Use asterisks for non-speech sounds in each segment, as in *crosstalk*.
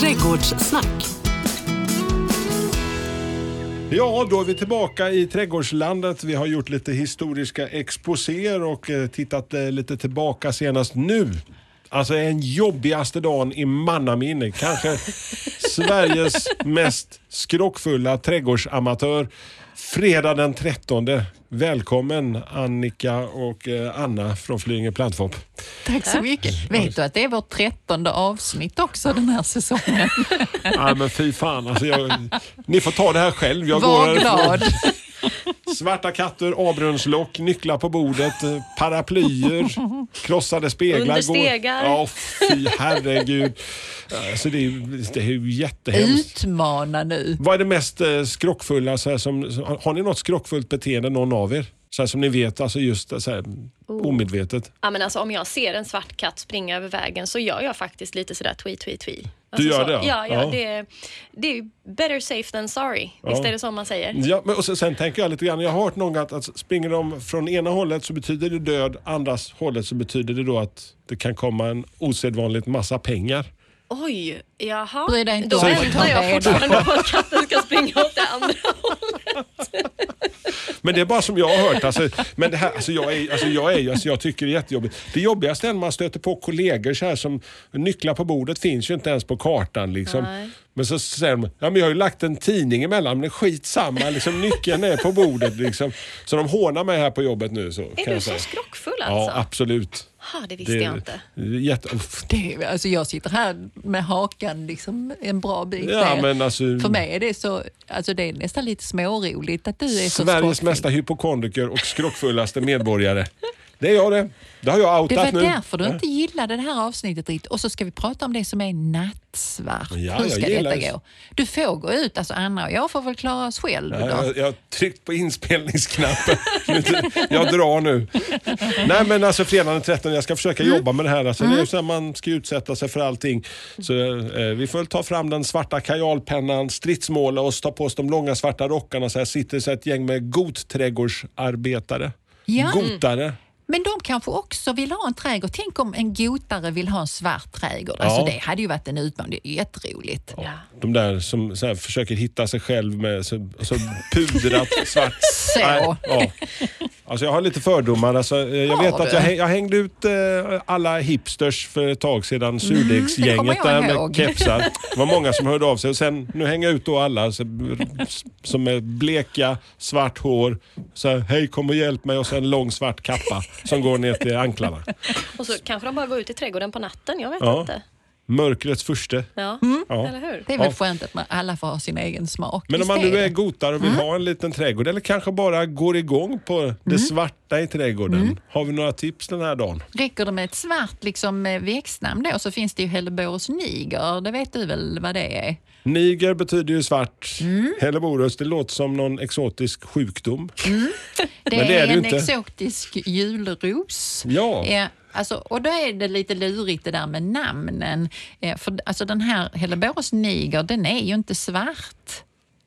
Trädgårdssnack. Ja, då är vi tillbaka i trädgårdslandet. Vi har gjort lite historiska exposéer och eh, tittat eh, lite tillbaka senast nu. Alltså en jobbigaste dagen i mannaminne. Kanske Sveriges mest skrockfulla trädgårdsamatör. Fredag den 13. Välkommen Annika och eh, Anna från Flyinge Plantfop. Tack så mycket. Vet du att det är vårt trettonde avsnitt också den här säsongen? *laughs* Nej men fy fan. Alltså jag, ni får ta det här själv. Jag Var härifrån. glad. Svarta katter, avbrunnslock, nycklar på bordet, eh, paraplyer, krossade speglar. Under stegar. Ja, fy herregud. Alltså det, är, ju- det är ju jättehemskt. Utmana nu. Vad är det mest eh, skrockfulla? Så här, som- har ni något skrockfullt beteende, någon av er? Så här, som ni vet, alltså just så här, Oh. omedvetet. Ja, men alltså, om jag ser en svart katt springa över vägen så gör jag faktiskt lite sådär tweet, tweet, tweet. Alltså, gör så, det, ja? Ja, ja, Ja. Det, det är better safe than sorry. Visst är det så man säger? Ja, men och sen, sen tänker jag lite grann, jag har hört någon att, att springer de från ena hållet så betyder det död, andras hållet så betyder det då att det kan komma en osedvanligt massa pengar. Oj, jaha. Bry dig inte Då om väntar ta jag fortfarande på att katten ska springa åt det andra Men det är bara som jag har hört. Alltså, men det här, alltså jag, är, alltså jag, är, alltså jag tycker det är jättejobbigt. Det jobbigaste är när man stöter på kollegor så här som nycklar på bordet finns ju inte ens på kartan. Liksom. Nej. Men så säger de, ja men jag har ju lagt en tidning emellan, men skitsamma, liksom, nyckeln är på bordet. Liksom. Så de hånar mig här på jobbet nu. Så, Är kan du jag så skrockfull Ja, alltså? absolut. Ha, det visste jag inte. det jätte. Det, är- alltså jag sitter här med hakan liksom en bra bit Ja, ner. men alltså, För mig är det, så, alltså det är nästan lite småroligt att du är så Sveriges mesta hypokondriker och skrockfullaste medborgare. *laughs* Det är jag det. Det har jag Det outat var nu. därför du inte gillade det här avsnittet riktigt. Och så ska vi prata om det som är nattsvart. Ja, Hur ska detta det. gå? Du får gå ut, alltså Anna och jag får väl klara oss själv. Ja, då. jag, jag har tryckt på inspelningsknappen. *laughs* jag drar nu. Nej men alltså fredagen den 13, jag ska försöka Mm. jobba med det här. Alltså, Det är så här man ska utsätta sig för allting. Så, eh, vi får väl ta fram den svarta kajalpennan, stridsmåla oss, ta på oss de långa svarta rockarna. Så här sitter så här ett gäng med gotträdgårdsarbetare. Ja. Gotare. Men de kanske också vill ha en trädgård. Tänk om en gotare vill ha en svart trädgård. Alltså Ja. det hade ju varit en utmaning. Det är jätteroligt. Ja. De där som så här, försöker hitta sig själv med så, så pudrat svart. *laughs* Så. Nej, ja. Alltså jag har lite fördomar. Alltså, eh, jag Har vet att jag, häng- jag hängde ut eh, alla hipsters för ett tag sedan. Mm, Surdegsgänget jag där med ihåg. kepsar. Det var många som hörde av sig. Och sen, nu hänger jag ut då alla så, som är bleka, svart hår. Så här, Hej kom och hjälp mig och så en lång svart kappa som går ner till anklarna. Och så kanske de bara går ut i trädgården på natten. Jag vet Ja. inte. Mörkrets furste. Ja, Ja. eller hur? Det är väl Ja. skönt att man, alla får ha sin egen smak. Men om man nu är gotare och vill ha en liten trädgård eller kanske bara går igång på det svarta i trädgården. Har vi några tips den här dagen? Räcker det med ett svart liksom, eh, växtnamn då så finns det ju Helleborus niger. Det vet du väl vad det är? Niger betyder ju svart. Helleborus, det låter som någon exotisk sjukdom. *laughs* Det Men det är, är det en inte. exotisk julros. Ja. Eh, alltså, och då är det lite lurigt det där med namnen. Eh, för alltså den här Helleborus niger, den är ju inte svart.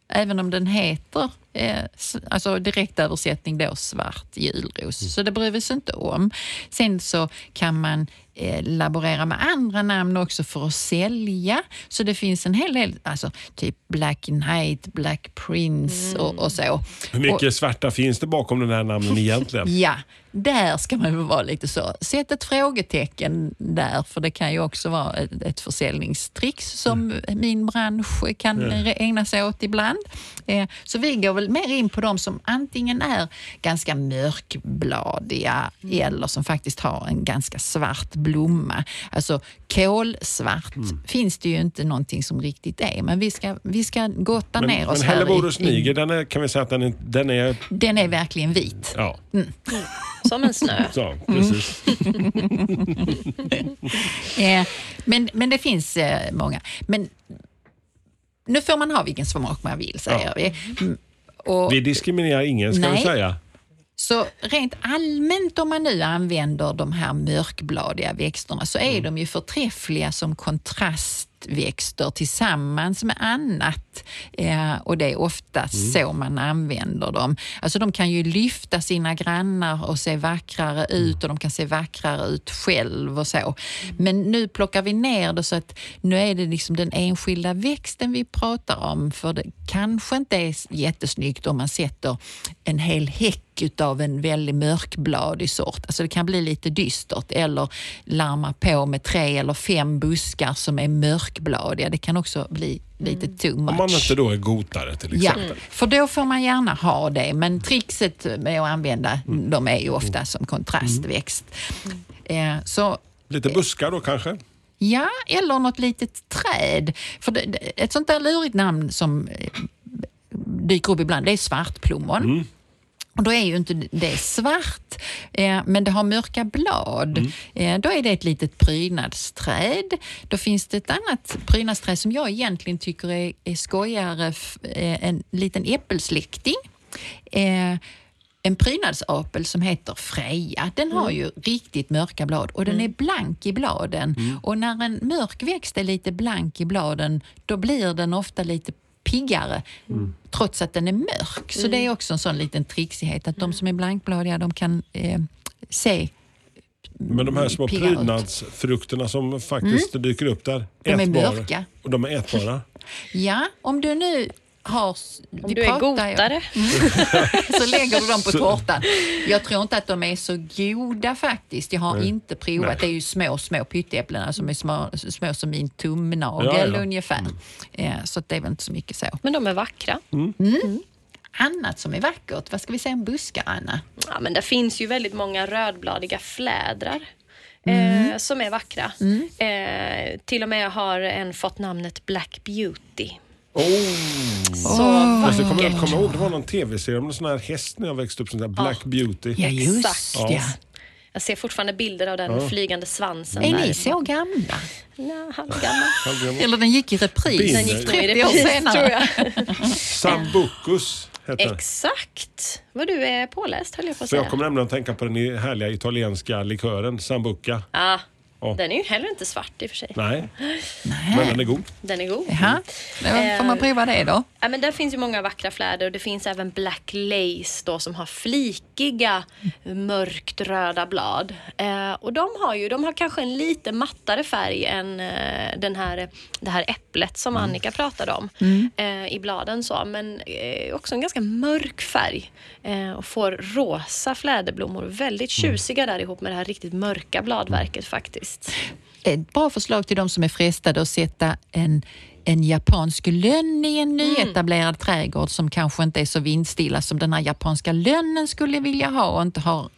Även om den heter, eh, alltså direktöversättning då, svart julros. Så det bryr vi oss inte om. Sen så kan man eh, laborera med andra namn också för att sälja. Så det finns en hel del, alltså typ Black Knight, Black Prince och, och så. Hur mycket svarta finns det bakom den här namnen egentligen? *laughs* Ja, där ska man vara lite så. Sätt ett frågetecken där, för det kan ju också vara ett, ett som min bransch kan re- ägna sig åt ibland. Eh, så vi går väl mer in på de som antingen är ganska mörkbladiga eller som faktiskt har en ganska svart blomma. Alltså kolsvart finns det ju inte någonting som riktigt är, men vi ska, vi ska gotta Men, ner men oss här. Helleborus i- niger, den är, kan vi säga att den är, den är Den är verkligen vit. ja, Som en snö. *laughs* så, precis. *laughs* Eh, men, men det finns eh, många. Men nu får man ha vilken smak man vill, säger Ja. vi. Mm, Och, Vi diskriminerar ingen ska vi Nej. säga. så rent allmänt om man nu använder de här mörkbladiga växterna så är de ju förträffliga som kontrast utväxter tillsammans med annat. Eh, och det är ofta Mm. så man använder dem. Alltså de kan ju lyfta sina grannar och se vackrare Mm. ut och de kan se vackrare ut själv och så. Men nu plockar vi ner det så att nu är det liksom den enskilda växten vi pratar om. För det kanske inte är jättesnyggt om man sätter en hel häck utav en väldigt mörkbladig sort. Alltså det kan bli lite dystert eller larma på med tre eller fem buskar som är mörkbladiga. Det kan också bli lite too much. Om man inte då är gotare till Ja, exempel. för då får man gärna ha det. Men trixet med att använda dem är ju ofta som kontrastväxt. Eh, Så Lite buskar då kanske? Ja, eller något litet träd. För det, ett sånt där lurigt namn som eh, dyker upp ibland, det är svartplommon. Och då är ju inte det svart, eh, men det har mörka blad. Eh, då är det ett litet prydnadsträd. Då finns det ett annat prydnadsträd som jag egentligen tycker är, är skojigare, eh, en liten äppelsläkting. Eh, en prydnadsapel som heter Freja. Den har ju riktigt mörka blad och den är blank i bladen. Och när en mörk växt är lite blank i bladen, då blir den ofta lite piggare trots att den är mörk. Så det är också en sån liten trixighet att de som är blankbladiga de kan eh, se Men de här små prydnadsfrukterna som faktiskt dyker upp där. De är ätbara. mörka. Och de är ätbara. *laughs* Ja, om du nu har... Om du är gotare. *laughs* så lägger du dem på *laughs* tårtan. Jag tror inte att de är så goda faktiskt. Jag har inte provat. Nej. Det är ju små, små pytteäpplen som är små, små som min tumnagel Ja, ja. ungefär. Eh, Så att det är väl inte så mycket så. Men de är vackra. Annat som är vackert, vad ska vi säga om buskar, Anna? Ja, men det finns ju väldigt många rödbladiga flädrar. Mm. Eh, som är vackra. Eh, till och med har en fått namnet Black Beauty. Oh. Så Alltså, jag kommer, jag vackert. kommer ihåg det var någon tv-serie om en sån här häst när jag växte upp. Sån där Black Beauty. Ja, just Exakt. ja. Jag ser fortfarande bilder av den flygande svansen. Är där. ni så gamla? Ja, halvgammal. *laughs* Eller den gick i repris Bin. Den gick nog i 30 år repris, senare. tror jag. *laughs* Sambucus heter. Exakt. Vad du är påläst höll jag på att För jag säga. kommer nämligen att tänka på den härliga italienska likören Sambuca. Ja, Ja. Den är ju heller inte svart i och för sig. Nej, men den är god. Den är god. Då får man prova det då. Ja, men där finns ju många vackra fläder och det finns även Black Lace då, som har flikiga mörkt röda blad. Eh, och de har ju de har kanske en lite mattare färg än eh, den här, det här äpplet som Annika pratade om eh, i bladen. Så. Men också en ganska mörk färg och får rosa fläderblommor. Väldigt tjusiga där ihop med det här riktigt mörka bladverket faktiskt. Ett bra förslag till de som är frestade att sätta en, en japansk lönn i en nyetablerad trädgård som kanske inte är så vindstilla som den här japanska lönnen skulle vilja ha och inte har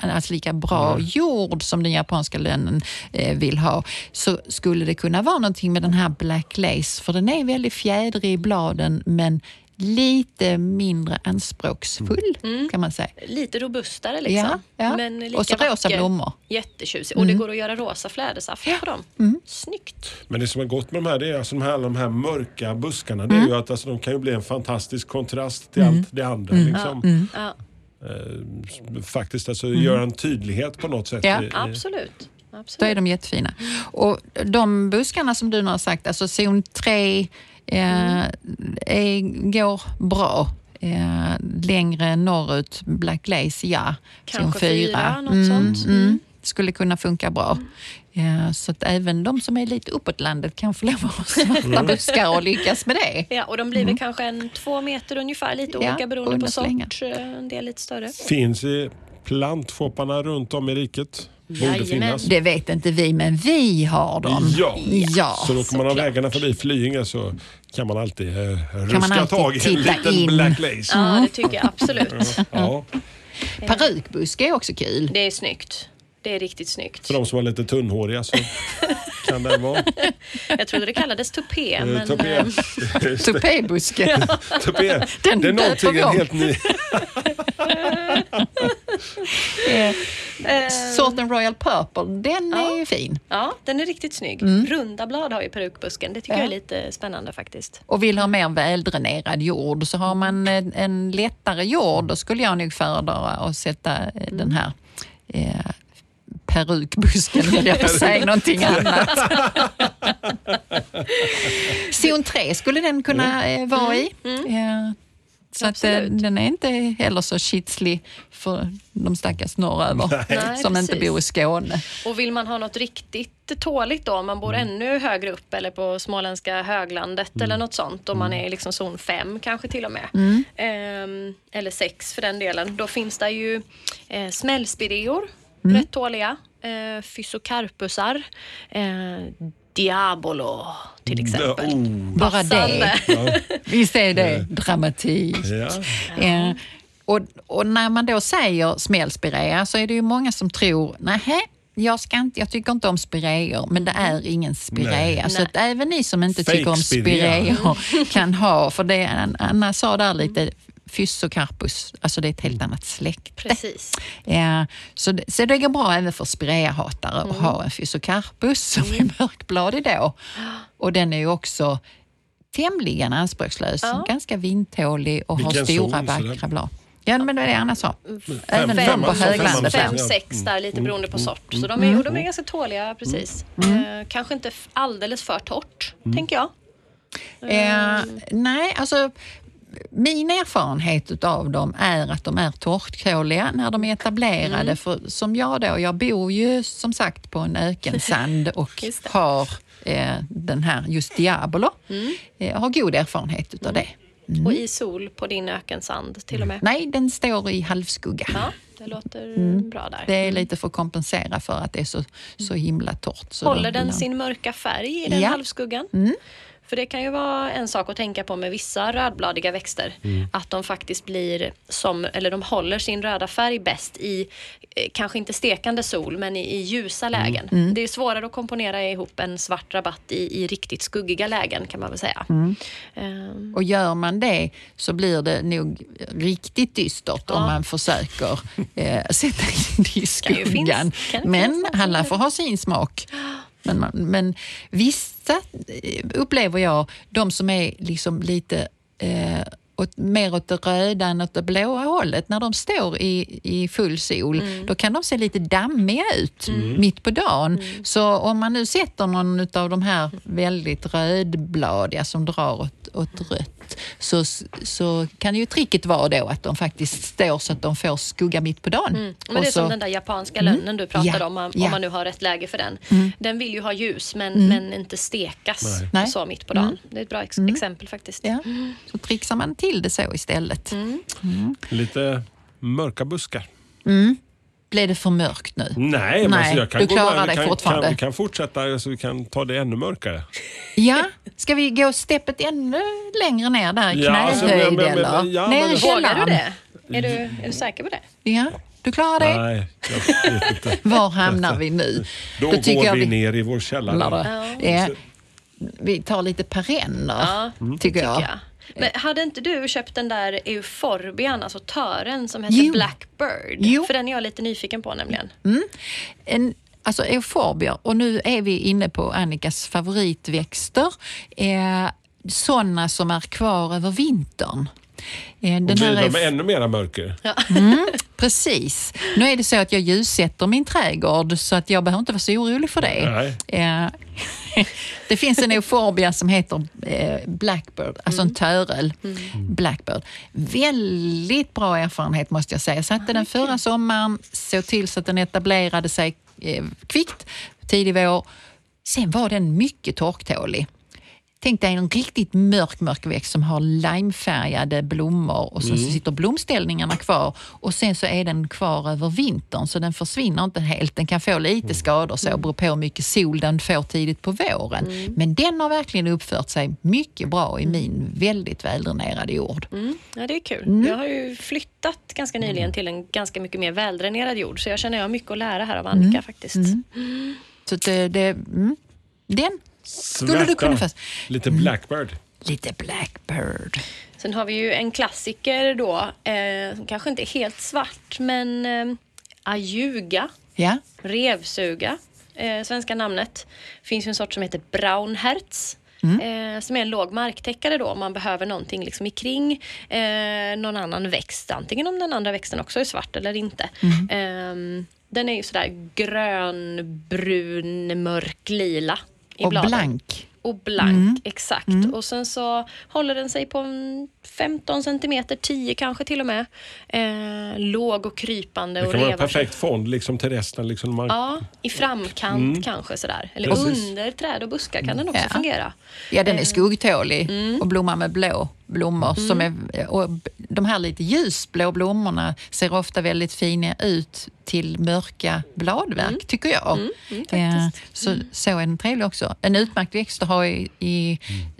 alls lika bra jord som den japanska lönnen eh, vill ha. Så skulle det kunna vara någonting med den här Black Lace för den är väldigt fjädrig i bladen men lite mindre anspråksfull kan man säga. Lite robustare liksom. Ja, ja. Men lika Och så rosa vacker. blommor. Jättetjusig. Och det går att göra rosa flädersaft på dem. Snyggt. Men det som är gott med de här, det är alltså de här, alla de här mörka buskarna. Det är ju att alltså, de kan ju bli en fantastisk kontrast till allt det andra. Liksom. Ja, Eh, faktiskt alltså göra en tydlighet på något sätt. Ja. i- i- absolut. Då är absolut. de jättefina. Och de buskarna som du nu har sagt, alltså zon 3 eh, är, går bra. Eh, längre norrut, Black Lace, ja. Kanske fyra, något mm, sånt. Mm, skulle kunna funka bra. Eh, så att även de som är lite uppåt landet kan få lov att ha *laughs* svarta buskar och lyckas med det. Ja, och de blir väl kanske en två meter ungefär, lite Ja, olika beroende på sort. Eh, En del lite större. Finns plantshopparna runt om i riket. Borde Jajamän. finnas. Det vet inte vi, men vi har dem. Ja. ja. Så då kommer man av vägarna förbi Flyinge så kan man alltid eh, man ruska alltid tag i en liten in. Black Lace. Ja, det tycker jag absolut. Ja. Perukbuske är också kul. Det är snyggt. Det är riktigt snyggt. För de som var lite tunnhåriga så kan det vara. *laughs* Jag trodde det kallades tupé, Eh, men Tupé. eh. *laughs* Tupébuske. Tupé. Den Det är någonting helt ny. *laughs* Eh, Sorten Royal Purple, den är ju fin. ja, den är riktigt snygg. Runda blad har ju perukbusken. Det tycker Ja. jag är lite spännande faktiskt. Och vill ha mer väldränerad jord så har man en, en lättare jord, då skulle jag nog föredra att sätta eh, den här eh, perukbusken, höll jag på att säga någonting annat. *laughs* entré skulle den kunna eh, vara i. Eh, Så att, eh, den är inte heller så kitslig för de stackars norröver Nej, *laughs* som inte precis. bor i Skåne. Och vill man ha något riktigt tåligt då, om man bor ännu högre upp eller på småländska höglandet eller något sånt, om man är i liksom zon 5 kanske till och med. Ehm, eller 6 för den delen. Då finns det ju eh, smällspireor, rätt tåliga. Eh, Physocarpusar. Eh, Diabolo till exempel. Oh. Bara det. Visst är det dramatik? Ja. Eh, och, och när man då säger smällspirea så är det ju många som tror, nej jag, ska inte, jag tycker inte om spireor, men det är ingen spirea. Nej. Så att även ni som inte Fake tycker om spireor kan ha, för det Anna sa där lite, Physocarpus, alltså det är ett helt annat släkte. Precis. Ja, så, det, så det går bra även för spireahatare att ha en Physocarpus som är mörkbladig då. Och den är ju också tämligen anspråkslös, Ja. ganska vindtålig och har Vilken stora zon, så vackra blad. Ja, men det är det Anna sa. Även fem- på höglandet. Fem, sex där, lite beroende på sort. Så de är, och de är ganska tåliga, precis. Eh, kanske inte alldeles för torrt, tänker jag. Eh, nej, alltså min erfarenhet av dem är att de är torktåliga när de är etablerade. Mm. För som jag då, jag bor ju som sagt på en ökensand *laughs* och har eh, den här just Diabolo. Mm. Eh, har god erfarenhet utav det. Och i sol på din ökensand till och med. Nej, den står i halvskugga. Ja, det låter bra där. Det är lite för att kompensera för att det är så, så himla torrt. Så Håller den då- sin mörka färg i den Ja. halvskuggan? För det kan ju vara en sak att tänka på med vissa rödbladiga växter. Att de faktiskt blir som, eller de håller sin röda färg bäst i, eh, kanske inte stekande sol, men i, i ljusa lägen. Det är svårare att komponera ihop en svart rabatt i, i riktigt skuggiga lägen kan man väl säga. Ehm, Och gör man det så blir det nog riktigt dystert om Ja. man försöker eh, sätta in det i skuggan. Men alla får ha sin smak. *gasps* *laughs* Men, man, men vissa eh, upplever jag, de som är liksom lite eh, åt, mer åt det röda än åt det blåa hållet, när de står i, i full sol, Mm. då kan de se lite dammiga ut mitt på dagen. Mm. Så om man nu sätter någon av de här väldigt rödbladiga som drar åt, åt rött, så, så kan ju tricket vara då att de faktiskt står så att de får skugga mitt på dagen. Men det är så- som den där japanska lönnen du pratade Ja, om, om ja. Mm. man nu har rätt läge för den. Den vill ju ha ljus men, men inte stekas Nej. Nej. så mitt på dagen. Det är ett bra ex- exempel faktiskt. Ja, så trixar man till det så istället. Lite mörka buskar. Blev det för mörkt nu? Nej, men Nej, alltså jag kan du klarar dig fortfarande. Kan, vi kan fortsätta så vi kan ta det ännu mörkare. Ja, ska vi gå steppet ännu längre ner där i Ja, alltså, knähöjd men- men- men- eller? ja, ner men- i Vågar Vågar källaren? du det? Är du, är du säker på det? Ja, du klarar det? Nej, jag vet inte. *laughs* Var hamnar vi nu? Då, tycker går jag vi ner i vår källare. Ja. Vi tar lite perenner, Ja, Mm. tycker jag. Men hade inte du köpt den där euforbian, alltså tören som heter Jo. Blackbird? Jo. För den är jag lite nyfiken på nämligen. En, alltså euforbier, och nu är vi inne på Annikas favoritväxter. Eh, sådana som är kvar över vintern. Eh, den Och de euf- ännu mera mörker? *laughs* Precis. Nu är det så att jag ljussätter min trädgård så att jag behöver inte vara så orolig för det. Nej. *laughs* Det finns en euforbia som heter eh, Blackbird, alltså en törel. Blackbird. Väldigt bra erfarenhet måste jag säga. Jag satte den förra sommaren, såg till så att den etablerade sig eh, kvickt, tidig vår. Sen var den mycket torktålig. Tänk dig en riktigt mörk, mörk växt som har limefärgade blommor och så sitter blomställningarna kvar och sen så är den kvar över vintern så den försvinner inte helt. Den kan få lite skador så beror på hur mycket sol den får tidigt på våren. Men den har verkligen uppfört sig mycket bra i min väldigt väldränerade jord. Mm. Ja, det är kul. Jag har ju flyttat ganska nyligen till en ganska mycket mer väldränerad jord så jag känner jag har mycket att lära här av Annika faktiskt. Så det, det, mm, den skulle du Svärta. kunna få. Lite Blackbird. Lite Blackbird. Sen har vi ju en klassiker då, eh, som kanske inte är helt svart, men eh, ajuga, Ja, revsuga, eh, svenska namnet. finns ju en sort som heter braunherz. Eh, som är en låg marktäckare då om man behöver någonting liksom kring eh, någon annan växt. Antingen om den andra växten också är svart eller inte. Eh, den är ju sådär grön, brun, mörk, lila i och bladen. blank. Och blank, exakt. Och sen så håller den sig på en 15 centimeter, 10 kanske till och med. Eh, låg och krypande Det och kan vara en perfekt fond liksom till resten. Liksom man, Ja, i framkant kanske sådär. Eller Precis. under träd och buskar kan den också Ja. fungera. Ja, den är skuggtålig Mm. och blommar med blå blommor. Som är, och de här lite ljusblå blommorna ser ofta väldigt fina ut till mörka bladverk, tycker jag. mm, Eh, så, så är den trevlig också. En utmärkt växt att ha i, i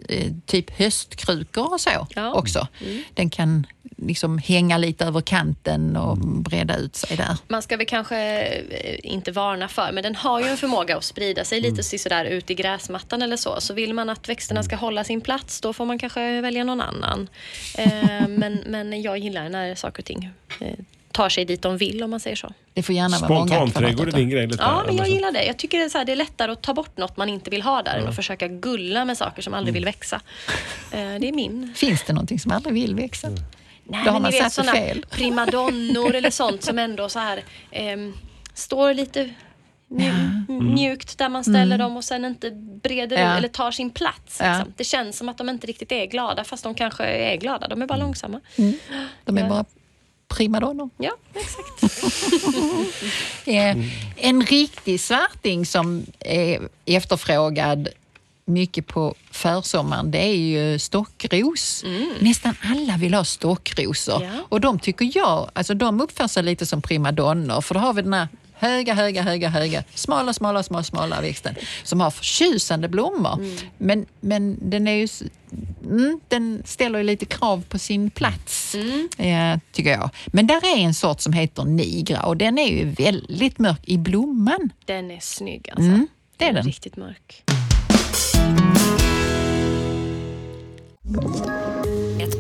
eh, typ höstkrukor och så Ja. också. Den kan liksom hänga lite över kanten och breda ut sig där. Man ska väl kanske eh, inte varna för, men den har ju en förmåga att sprida sig lite sådär ut i gräsmattan eller så. Så vill man att växterna ska hålla sin plats, då får man kanske välja någon annan. Eh, men, men jag gillar när saker och ting eh, tar sig dit de vill, om man säger så. Det får gärna vara många Spontanträdgård är din grej lite? Ja, men jag gillar det. Jag tycker det är, så här, det är lättare att ta bort något man inte vill ha där än att försöka gulla med saker som aldrig vill växa. Eh, det är min Finns det någonting som aldrig vill växa? Nej, Då har men man ni vet satt såna fel. primadonnor eller *laughs* sånt som ändå så här ehm, står lite mju- mjukt där man ställer dem och sen inte breder Mm. Ja. ut eller tar sin plats. Ja. Liksom. Det känns som att de inte riktigt är glada fast de kanske är glada. De är bara långsamma. De är Ja. bara primadonnor. Ja, exakt. *laughs* Eh, En riktig svarting som är efterfrågad mycket på försommaren, det är ju stockros. Nästan alla vill ha stockrosor. Ja. Och de tycker jag, alltså de uppför sig lite som primadonnor, för då har vi den här höga, höga, höga, höga, smala, smala, smala, smala växten som har förtjusande blommor. Men, men den är ju Mm, den ställer ju lite krav på sin plats, eh, tycker jag. Men där är en sort som heter nigra och den är ju väldigt mörk i blomman. Den är snygg alltså. Mm, det är den. Riktigt mörk.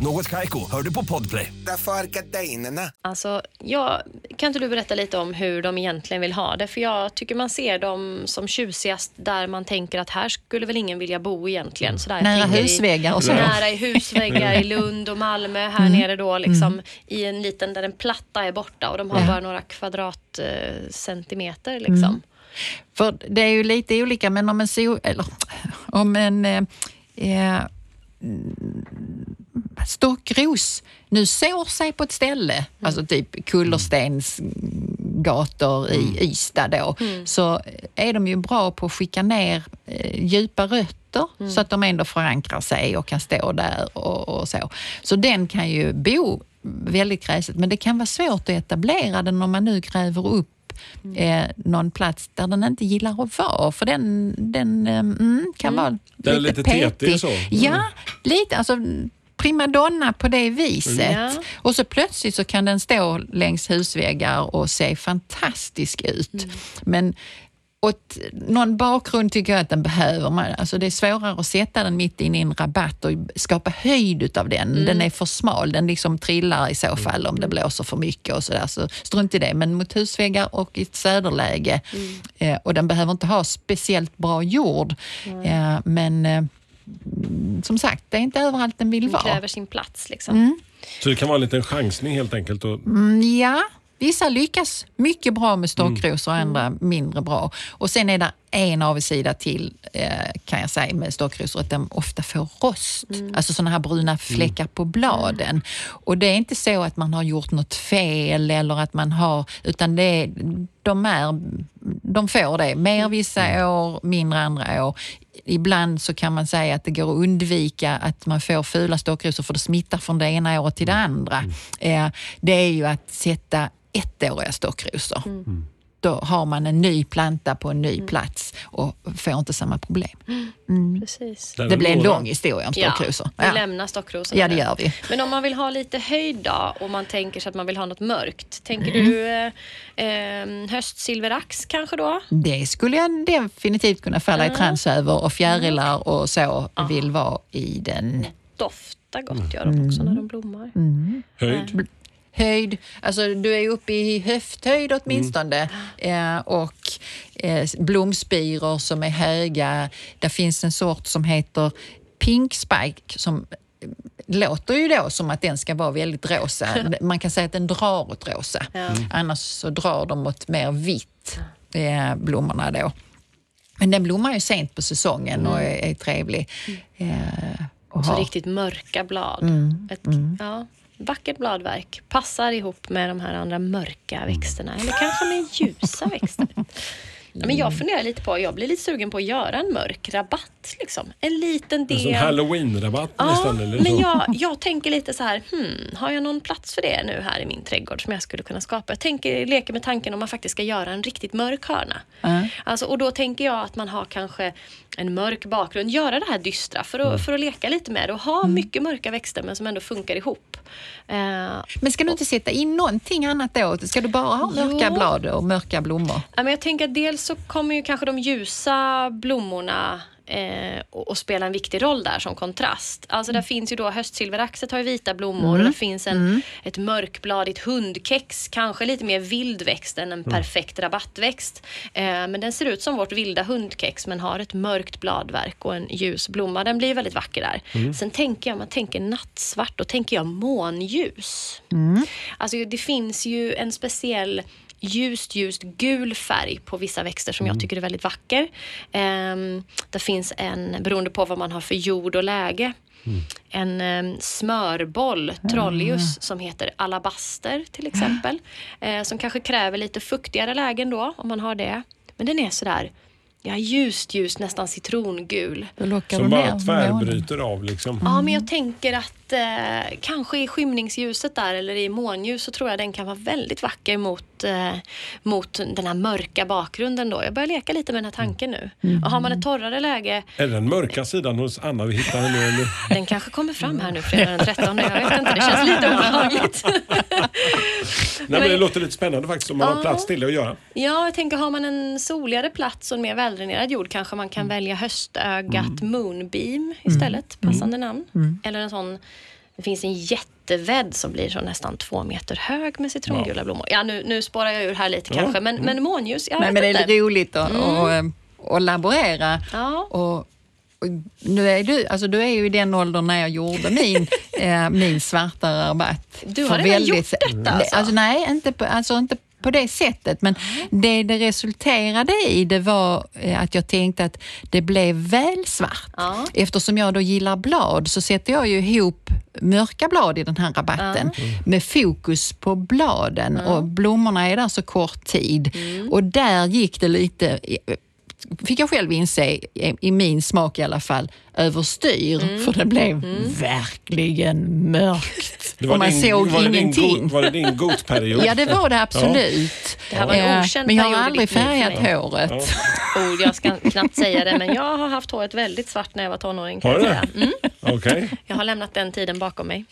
Något Kaiko, hör du på Podplay. Därför är gardinerna. Alltså, jag, kan inte du berätta lite om hur de egentligen vill ha det? För jag tycker man ser dem som tjusigast där man tänker att här skulle väl ingen vilja bo egentligen. Sådär, Nära husväggar och så. Nära i husväggar i Lund och Malmö här nere då liksom i en liten där den platta är borta och de har Ja. bara några kvadratcentimeter eh, liksom. För det är ju lite olika, men om en, so, eller, om en eh, eh, stockros nu sår sig på ett ställe, alltså typ kullerstensgator i Ystad då, så är de ju bra på att skicka ner eh, djupa rötter så att de ändå förankrar sig och kan stå där och, och så. Så den kan ju bo väldigt kräset, men det kan vara svårt att etablera den om man nu gräver upp eh, någon plats där den inte gillar att vara. För den, den eh, mm, kan vara Den är lite, lite tetig petig. så. Mm. Ja, lite. Alltså, primadonna på det viset. Ja. Och så plötsligt så kan den stå längs husväggar och se fantastisk ut. Mm. Men åt någon bakgrund tycker jag att den behöver. Man, alltså det är svårare att sätta den mitt inne i en rabatt och skapa höjd utav den. Mm. Den är för smal. Den liksom trillar i så fall om det blåser för mycket och sådär. Så strunt i det. Men mot husväggar och i ett söderläge. Mm. Eh, och den behöver inte ha speciellt bra jord. Eh, men eh, som sagt, det är inte överallt den vill Den vara. kräver sin plats liksom. Så det kan vara en liten chansning helt enkelt. Och, Mm, ja, vissa lyckas mycket bra med stockrosor och andra mindre bra. Och sen är det en avigsida till eh, kan jag säga med stockrosor, att de ofta får rost. Alltså sådana här bruna fläckar på bladen. Och det är inte så att man har gjort något fel eller att man har, utan det är, de, är, de får det. Mer vissa år, mindre andra år. Ibland så kan man säga att det går att undvika att man får fula stockrosor för det smittar från det ena året till det andra. Eh, det är ju att sätta ettåriga stockrosor. Då har man en ny planta på en ny plats och får inte samma problem. Precis. där Det är blir en lång historia om stockrosor. vi lämnar stockrosorna Ja, det gör vi. Men om man vill ha lite höjd då och man tänker sig att man vill ha något mörkt. Tänker Mm. du eh, eh, höstsilverax kanske då? Det skulle jag definitivt kunna falla i trans över och fjärilar och så vill vara i den. smakar gott gör de också när de blommar. Höjd. Höjd, alltså du är uppe i höfthöjd åtminstone eh, och eh, blomspiror som är höga. Det finns en sort som heter Pink Spike som eh, låter ju då som att den ska vara väldigt rosa. *laughs* Man kan säga att den drar åt rosa. Annars så drar de åt mer vitt, eh, blommorna då. Men den blommar ju sent på säsongen och är, är trevlig. Eh, och Så har- riktigt mörka blad. Ett, Ja, vackert bladverk. Passar ihop med de här andra mörka växterna. Eller kanske med ljusa växter. Ja, men jag funderar lite på, jag blir lite sugen på att göra en mörk rabatt. Liksom. En liten del. En sån halloween-rabatt Ja, nästan. Eller men jag, jag tänker lite så här, hmm, har jag någon plats för det nu här i min trädgård som jag skulle kunna skapa? Jag tänker, leker med tanken om man faktiskt ska göra en riktigt mörk hörna. Alltså, och då tänker jag att man har kanske en mörk bakgrund, göra det här dystra för att, Mm. för att leka lite med det och ha mycket mörka växter men som ändå funkar ihop. Eh, Men ska du inte sätta in någonting annat då? Ska du bara ha mörka Jo. blad och mörka blommor? Ja, men jag tänker att dels så kommer ju kanske de ljusa blommorna eh, och, och spela en viktig roll där som kontrast. Alltså där finns ju då höstsilveraxet har ju vita blommor och det finns en, ett mörkbladigt hundkex, kanske lite mer vild växt än en perfekt rabattväxt. Eh, men den ser ut som vårt vilda hundkex men har ett mörkt bladverk och en ljus blomma. Den blir väldigt vacker där. Sen tänker jag, man tänker nattsvart, då tänker jag månljus. Alltså det finns ju en speciell ljust, ljust gul färg på vissa växter som jag tycker är väldigt vacker. Um, det finns en, beroende på vad man har för jord och läge, en um, smörboll, trolleus, som heter alabaster till exempel. Eh, som kanske kräver lite fuktigare lägen då, om man har det. Men den är sådär, ja ljust, ljust, nästan citrongul. Som bara tvärbryter av liksom. Ja, men jag tänker att eh, kanske i skymningsljuset där eller i månljus så tror jag den kan vara väldigt vacker mot, eh, mot den här mörka bakgrunden då. Jag börjar leka lite med den här tanken nu. Och har man ett torrare läge, Är det den mörka sidan hos Anna vi hittar nu? Eller? den kanske kommer fram här nu fredag den 13. Jag vet inte, det känns lite obehagligt. Nej, men det låter lite spännande faktiskt om man har Ja. plats till det att göra. Ja, jag tänker har man en soligare plats och en mer väldränerad jord kanske man kan välja höstögat Moonbeam istället. Passande namn. Eller en sån, det finns en jättevädd som blir så nästan två meter hög med citrongula blommor. Ja, nu, nu spårar jag ur här lite kanske, men, men månljus, jag vet men det är roligt att, att, eh, att laborera. Ja. Och, och nu är du, alltså du är ju i den åldern när jag gjorde min, *laughs* eh, min svarta rabatt. Du har redan gjort detta, alltså? alltså? Nej, inte på, alltså inte på det sättet. Men det det resulterade i det var eh, att jag tänkte att det blev väl svart. Ja. Eftersom jag då gillar blad så sätter jag ju ihop mörka blad i den här rabatten med fokus på bladen och blommorna är där så kort tid. Och där gick det lite fick jag själv inse, i, i min smak i alla fall, överstyr. För det blev verkligen mörkt. *laughs* Det och man din, såg var din ingenting. god- Var det din *laughs* gotperiod? Ja, det var det absolut. Det här var en Eh, okänd Men jag har aldrig färgat mig. håret. *laughs* Oh, jag ska knappt säga det, men jag har haft håret väldigt svart när jag var tonåring. Har jag, du det? Mm, Okej. jag har lämnat den tiden bakom mig.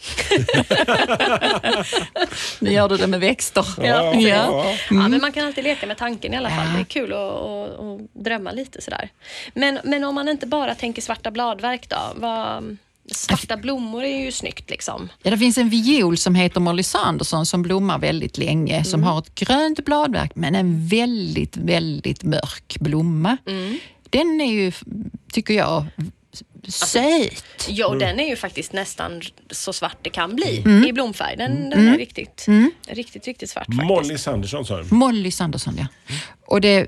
Nu gör du det med växter. Ja, ja, ja. Ja, men man kan alltid leka med tanken i alla fall. Det är kul att, att, att drömma lite sådär. Men, men om man inte bara tänker svarta bladverk då? Vad, svarta blommor är ju snyggt liksom. Ja, det finns en viol som heter Molly Sanderson som blommar väldigt länge, Mm. som har ett grönt bladverk men en väldigt, väldigt mörk blomma. Mm. Den är ju, tycker jag, söt. Ja, och den är ju faktiskt nästan så svart det kan bli Mm. i blomfärg. Den, den är riktigt, riktigt, riktigt svart faktiskt. Molly Sanderson sa du. Molly Sanderson, ja. Och det,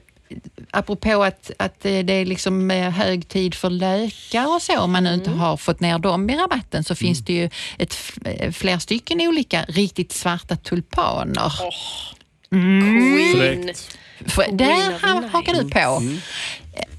apropå att, att det är liksom eh, hög tid för lökar och så, om man nu inte har fått ner dem i rabatten, så finns det ju ett, eh, fler stycken olika riktigt svarta tulpaner. Queen. För Queen där hakar du på.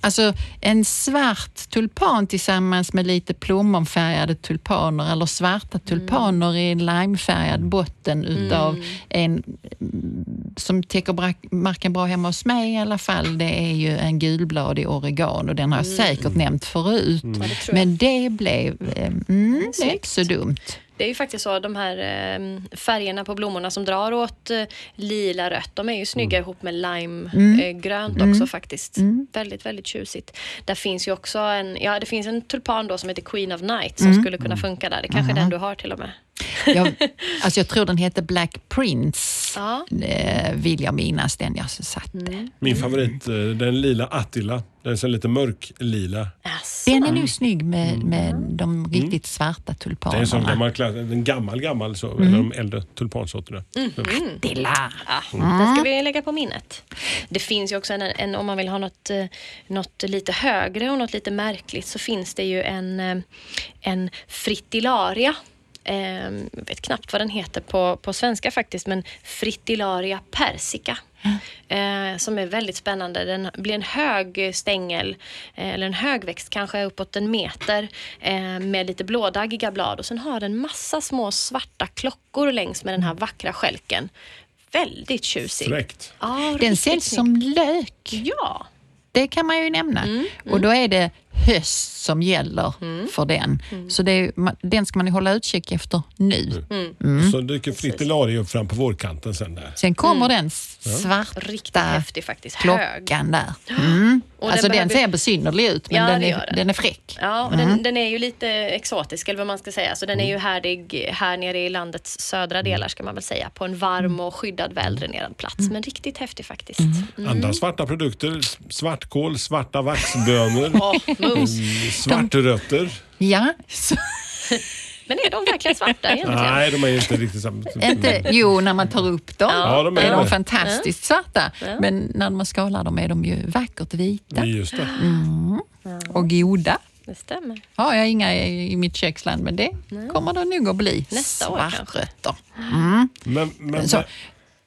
Alltså en svart tulpan tillsammans med lite plommonfärgade tulpaner eller svarta tulpaner i en limefärgad botten utav en mm, som täcker marken bra hemma hos mig i alla fall. Det är ju en gulbladig oregano och den har jag säkert nämnt förut. Men det blev, eh, mm, det är inte så dumt. Det är ju faktiskt så, de här eh, färgerna på blommorna som drar åt eh, lila rött, de är ju snygga ihop med limegrönt också faktiskt. Väldigt, väldigt tjusigt. Där finns ju också en, ja det finns en tulpan då som heter Queen of Night som skulle kunna funka där. Det kanske är den du har till och med. Jag, alltså jag tror den heter Black Prince, Ja. eh, vill jag minnas den jag satte. Min favorit, eh, den lila Attila. Den är så lite mörklila. Den är nog snygg med, med de riktigt svarta Det är en tulpanerna. gammal, en gammal, gammal så, eller de äldre tulpansorterna. Dilla. Ja, Den ska vi lägga på minnet. Det finns ju också en, en om man vill ha något, eh, något lite högre och något lite märkligt så finns det ju en, en fritillaria. Eh, jag vet knappt vad den heter på, på svenska faktiskt, men fritillaria persica. Eh, som är väldigt spännande. Den blir en hög stängel, eh, eller en högväxt, kanske uppåt en meter, eh, med lite blådaggiga blad. Och sen har den massa små svarta klockor längs med den här vackra skälken. Väldigt tjusig. Fräckt. Ja, Den säljs som lök. Ja, Det kan man ju nämna. Mm, Och då är det höst som gäller för den. Mm. Så det den ska man ju hålla utkik efter nu. Mm. Så dyker Fritillaria upp fram på vårkanten sen där. Sen kommer den Mm. riktigt svarta häftig faktiskt. Hög. klockan där. *gasps* Mm. Och alltså den, den ser besynnerlig ut men Ja, den, det är, gör den. den är fräck. Ja, och den, den är ju lite exotisk, eller vad man ska säga. Så den är ju härdig här nere i landets södra delar, ska man väl säga. På en varm och skyddad, väldränerad plats. Men riktigt häftig faktiskt. Andra svarta produkter, svartkål, svarta vaxbönor, *laughs* Mums. svartrötter. Ja, så, *laughs* Men är de verkligen svarta egentligen? Nej, de är inte riktigt samma. inte, jo, när man tar upp dem Ja, de är är de fantastiskt svarta. Men när man skalar dem är de ju vackert vita Just det. och goda. Det stämmer. Har jag inga i mitt köksland, men det kommer det nog att bli. Nästa år. Svartrötter. Men, men Så-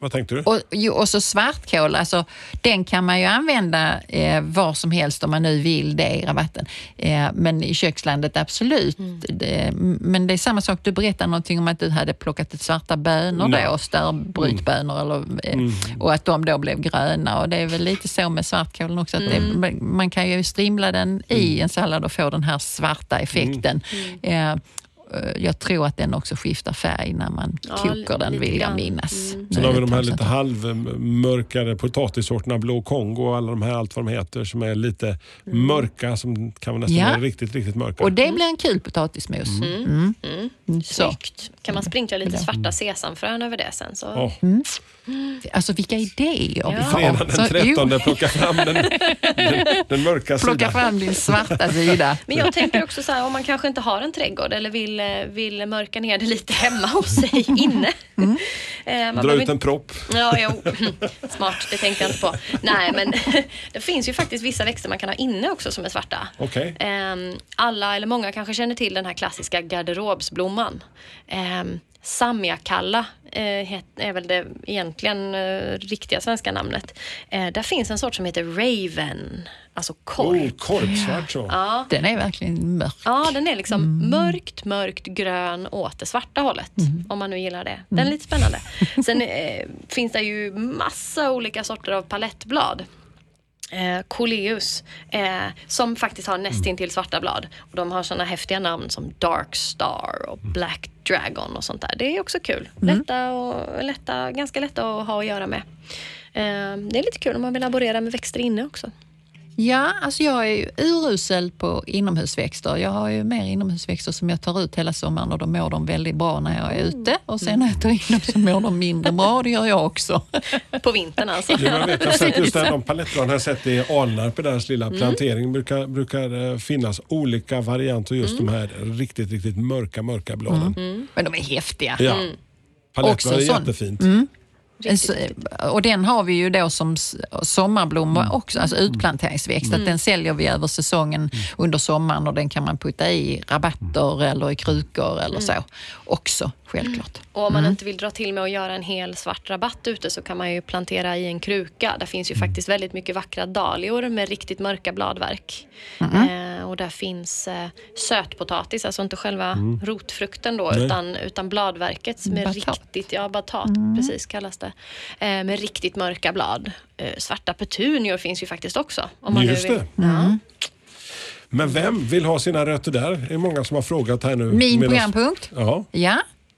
vad tänkte du? Och, och så svartkål, alltså, den kan man ju använda eh, var som helst om man nu vill det i rabatten. Eh, men i kökslandet absolut. Mm. Det, men det är samma sak, du berättade någonting om att du hade plockat ett svarta bönor Nej. då, starbrytbönor, eller, eh, Mm. och att de då blev gröna. Och det är väl lite så med svartkålen också, att Mm. det, man kan ju strimla den i en sallad och få den här svarta effekten. Mm. Eh, jag tror att den också skiftar färg när man Ja, kokar den, vill jag minnas. Sen Nu har vi de här lite halvmörkare potatissorterna, Blå Kongo och alla de här, allt vad de heter, som är lite mörka, som kan vara nästan Ja. riktigt, riktigt mörka. Och det blir en kul potatismos. Mm. Så. Snyggt. Kan man sprinkla lite svarta sesamfrön över det sen så... Åh, Alltså vilka idéer vi har. Fredag den Så, jo, 13, plocka fram den, den, den mörka plocka sidan. fram din svarta sida. Men jag tänker också så här, om man kanske inte har en trädgård eller vill, eh, vill mörka ner det lite hemma hos sig inne. Mm. Eh, man Dra ut en propp. Ja, jo. Smart, det tänkte jag inte på. Nej, men *laughs* det finns ju faktiskt vissa växter man kan ha inne också som är svarta. Okej. Ehm, Alla, eller många kanske känner till den här klassiska garderobsblomman. Um, Samjakalla eh, het- är väl det egentligen eh, riktiga svenska namnet. Eh, där finns en sort som heter Raven, alltså korp. Oh, korpsvart så. Ja, Den är verkligen mörk. Ja, den är liksom mörkt, mörkt grön åt det svarta hållet. Om man nu gillar det. Den är lite spännande. Sen eh, finns det ju massa olika sorter av palettblad. Eh, Coleus, eh, som faktiskt har nästintill svarta blad. Och de har såna häftiga namn som Dark Star och Black Dragon och sånt där. Det är också kul. Lätta och, lätta, ganska lätta att ha att göra med. Eh, det är lite kul om man vill laborera med växter inne också. Ja, alltså jag är ju urusel på inomhusväxter. Jag har ju mer inomhusväxter som jag tar ut hela sommaren och då mår de väldigt bra när jag är ute. Och sen när jag tar in dem så mår de mindre bra. Det gör jag också. *laughs* På vintern alltså. Jo, jag vet, jag har sett just där, de palettbladen har jag sett i Alnarp, deras lilla plantering, brukar, brukar eh, finnas olika varianter just de här riktigt, riktigt mörka, mörka bladen. Men de är häftiga. Ja. Palettblad Också är jättefint. S- Och den har vi ju då som s- sommarblommor Mm. också, alltså utplanteringsväxt. Att den säljer vi över säsongen Mm. under sommaren och den kan man putta i rabatter eller i krukor eller så. Också, självklart. Och om man inte vill dra till med att göra en hel svart rabatt ute så kan man ju plantera i en kruka. Där finns ju Mm. faktiskt väldigt mycket vackra dahlior med riktigt mörka bladverk. Eh, och där finns eh, sötpotatis, alltså inte själva rotfrukten då Mm. Nej. utan, utan bladverket med Batat. riktigt, ja batat precis kallas det. Eh, med riktigt mörka blad. Eh, svarta petunior finns ju faktiskt också. Om man Just nu vill. det. Ja. Men vem vill ha sina rötter där? Det är många som har frågat här nu. Min Medan- programpunkt? Ja. Ja,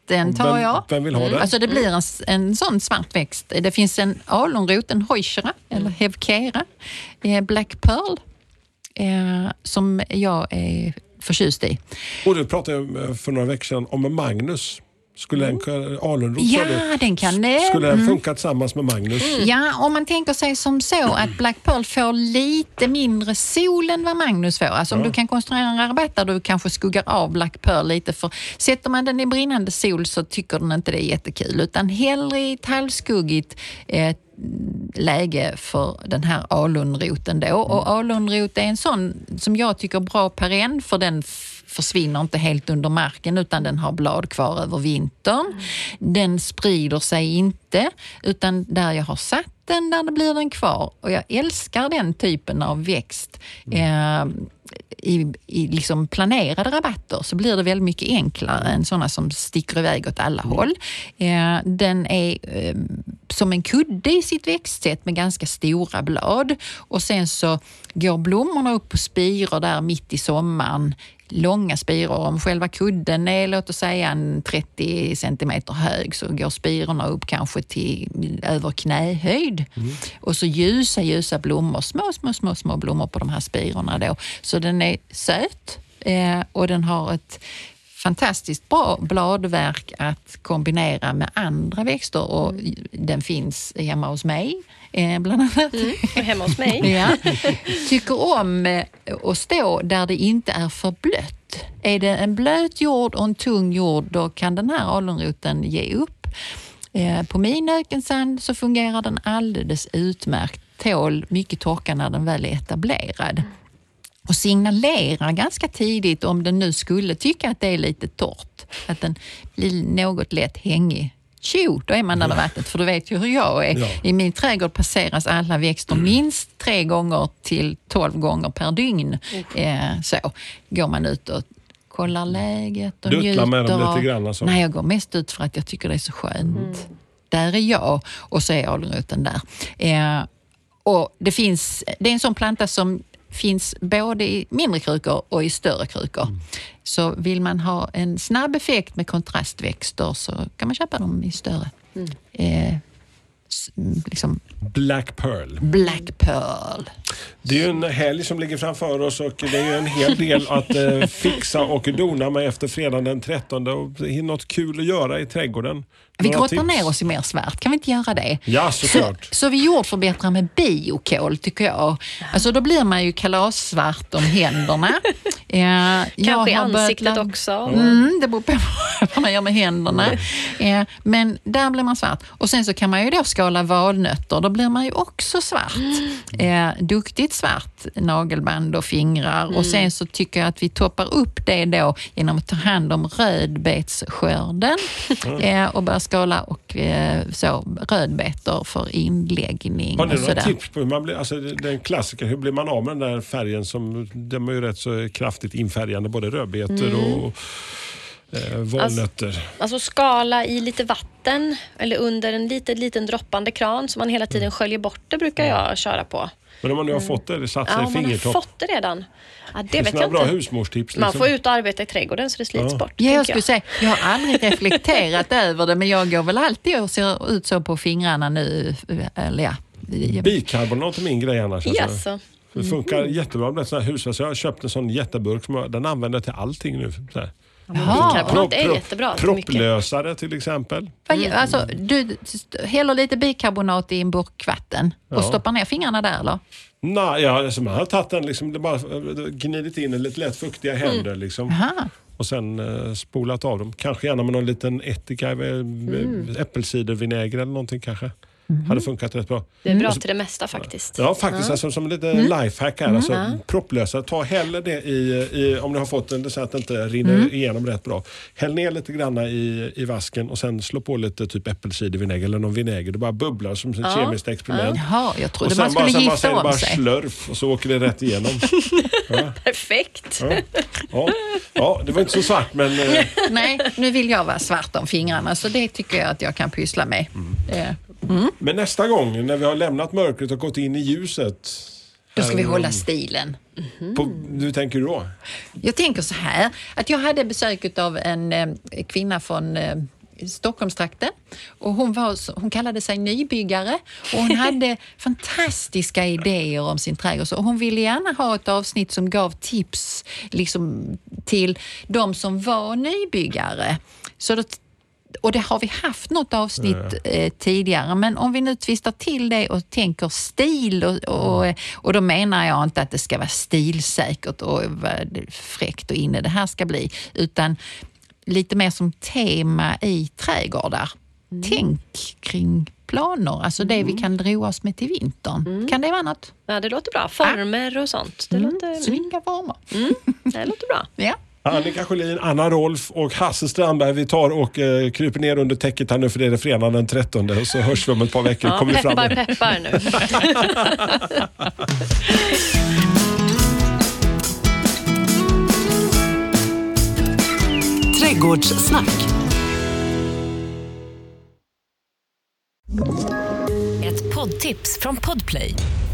den tar Vem- jag. vem vill ha den? Alltså det blir en, en sån svart växt. Det finns en alunrot, en heuchera eller hevkera, eh, Black Pearl, eh, som jag är förtjust i. Och du pratade jag för några veckor sedan om Magnus. Skulle en kunna- alunrot Ja, den kan... Skulle den funka tillsammans med Magnus? Ja, om man tänker sig som så att Black Pearl får lite mindre sol än vad Magnus får. Alltså om du kan konstruera en rabatt där du kanske skuggar av Black Pearl lite. För sätter man den i brinnande sol så tycker den inte det är jättekul. Utan hellre i ett halvskuggigt eh, läge för den här alunroten då. Och alunrot är en sån som jag tycker bra perenn för den försvinner inte helt under marken utan den har blad kvar över vintern. Den sprider sig inte utan där jag har satt den, där blir den kvar. Och jag älskar den typen av växt. Eh, i, i liksom planerade rabatter så blir det väldigt mycket enklare än sådana som sticker iväg åt alla håll. Eh, den är eh, som en kudde i sitt växtsätt med ganska stora blad och sen så går blommorna upp på spiror där mitt i sommaren långa spiror. Om själva kudden är låt oss säga en 30 centimeter hög så går spirorna upp kanske till över knähöjd. Och så ljusa, ljusa blommor, små, små, små, små blommor på de här spirorna då. Så den är söt eh, och den har ett fantastiskt bra bladverk att kombinera med andra växter och den finns hemma hos mig eh, bland annat. Och hemma hos mig. *laughs* Ja. Tycker om eh, att stå där det inte är för blött. Är det en blöt jord och en tung jord, då kan den här alunroten ge upp. Eh, På min ökensand så fungerar den alldeles utmärkt. Tål mycket torka när den väl är etablerad. Och signalerar ganska tidigt om den nu skulle tycka att det är lite torrt, att den blir något lätt hängig. Tjo, då är man med vattnet, för du vet ju hur jag är. Ja. I min trädgård passeras alla växter minst tre gånger till tolv gånger per dygn. Eh, så går man ut och kollar läget och Duttlar njuter. med dem lite grann, alltså. Nej, jag går mest ut för att jag tycker det är så skönt. Där är jag och så är alunroten där. Eh, och det, finns, det är en sån planta som finns både i mindre krukor och i större krukor. Mm. Så vill man ha en snabb effekt med kontrastväxter så kan man köpa dem i större. Eh, s- liksom Black Pearl. Black Pearl. Det är ju en helg som ligger framför oss och det är ju en hel del att eh, fixa och dona med efter fredagen den 13. Och det är något kul att göra i trädgården. Vi grottar tips? ner oss i mer svart, kan vi inte göra det? Ja, så, såklart. så vi jordförbättrar med biokol tycker jag. Alltså då blir man ju kalassvart om händerna. *laughs* Jag Kanske i har börjat ansiktet lä- också. Mm, det beror på *laughs* vad man gör med händerna. Eh, men där blir man svart. Och sen så kan man ju då skala valnötter. Då blir man ju också svart. Eh, duktigt svart nagelband och fingrar. Och sen så tycker jag att vi toppar upp det då genom att ta hand om rödbetsskörden eh, och börja skala och eh, så rödbetor för inläggning Har ni några sådär. tips på hur man blir, alltså den klassiker, hur blir man av med den där färgen som, den är ju rätt så kraftigt infärgande, både rödbetor och eh, valnötter. Alltså skala i lite vatten eller under en liten, liten droppande kran så man hela tiden sköljer bort det brukar jag köra på. Men om man nu har fått det, det satt sig Ja, i om man har fingertopp. fått det redan. Ja, det Det vet är jag bra inte. husmorstips. Man Liksom. får ut och arbeta i trädgården så det slits Ja. bort. Ja, jag skulle säga, jag har aldrig *laughs* reflekterat över det, men jag går väl alltid och ser ut så på fingrarna nu. Eller ja. Bikarbonat är min grej annars. alltså. Jaså. Det funkar jättebra med sådana här husvärk. Så Jag har köpt en sån jätteburk som jag, den använder jag till allting nu. Bikarbonat är jättebra. Propplösare till exempel. Gör- Alltså, du häller lite bikarbonat i en burk vatten och Ja. stoppar ner fingrarna där eller? Nej, ja, alltså man har tagit den liksom, bara eh, gnidit in i lite lätt fuktiga Mm. händer liksom. Aha. Och sen eh, spolat av dem. Kanske gärna med någon liten ättika, eh, Mm. äppelcidervinäger eller någonting kanske. Mhm. Hade funkat rätt bra. Det är bra till det mesta faktiskt. Ja, faktiskt. Alltså, som lite Mm. lifehack här. Alltså, propplösare, ta hellre det i, i, om ni har fått den så att det inte rinner Mm. igenom rätt bra. Häll ner lite grann i, i vasken och sen slå på lite typ äppelcidervinäger eller någon vinäger. Det bara bubblar som ett kemiskt experiment. Jaha, jag Och trodde sen man skulle bara, bara, gifta sen om bara sig. slurf och så åker det rätt igenom. *laughs* Perfekt. Ja. Ja. ja, det var inte så svart men eh, Nej, nu vill jag vara svart om fingrarna så det tycker jag att jag kan pyssla med. Mm. Eh, Men nästa gång när vi har lämnat mörkret och gått in i ljuset Då ska vi hålla stilen. På, hur tänker du då? Jag tänker så här, att jag hade besök av en eh, kvinna från eh, Stockholmstrakten och hon, var, hon kallade sig nybyggare och hon *laughs* hade fantastiska idéer om sin trädgård. Så hon ville gärna ha ett avsnitt som gav tips liksom, till de som var nybyggare. Så då, och det har vi haft något avsnitt eh, tidigare, men om vi nu tvistar till det och tänker stil och, och, och då menar jag inte att det ska vara stilsäkert och fräckt och inne det här ska bli, utan lite mer som tema i trädgårdar. Tänk kring planer, alltså det vi kan roa oss med till vintern. Kan det vara något? Ja, det låter bra. Former och sånt. Det, Mm. låter, Snygga former. det låter bra. *laughs* Ja. Annika Sjölin, Anna Rolf och Hasse Strandberg. Vi tar och eh, kryper ner under täcket här nu för det är det fredag den 13 och så hörs vi om ett par veckor. Ja, Kommer vi fram peppar, med. peppar nu. *laughs* Trädgårdssnack. Ett poddtips från Podplay.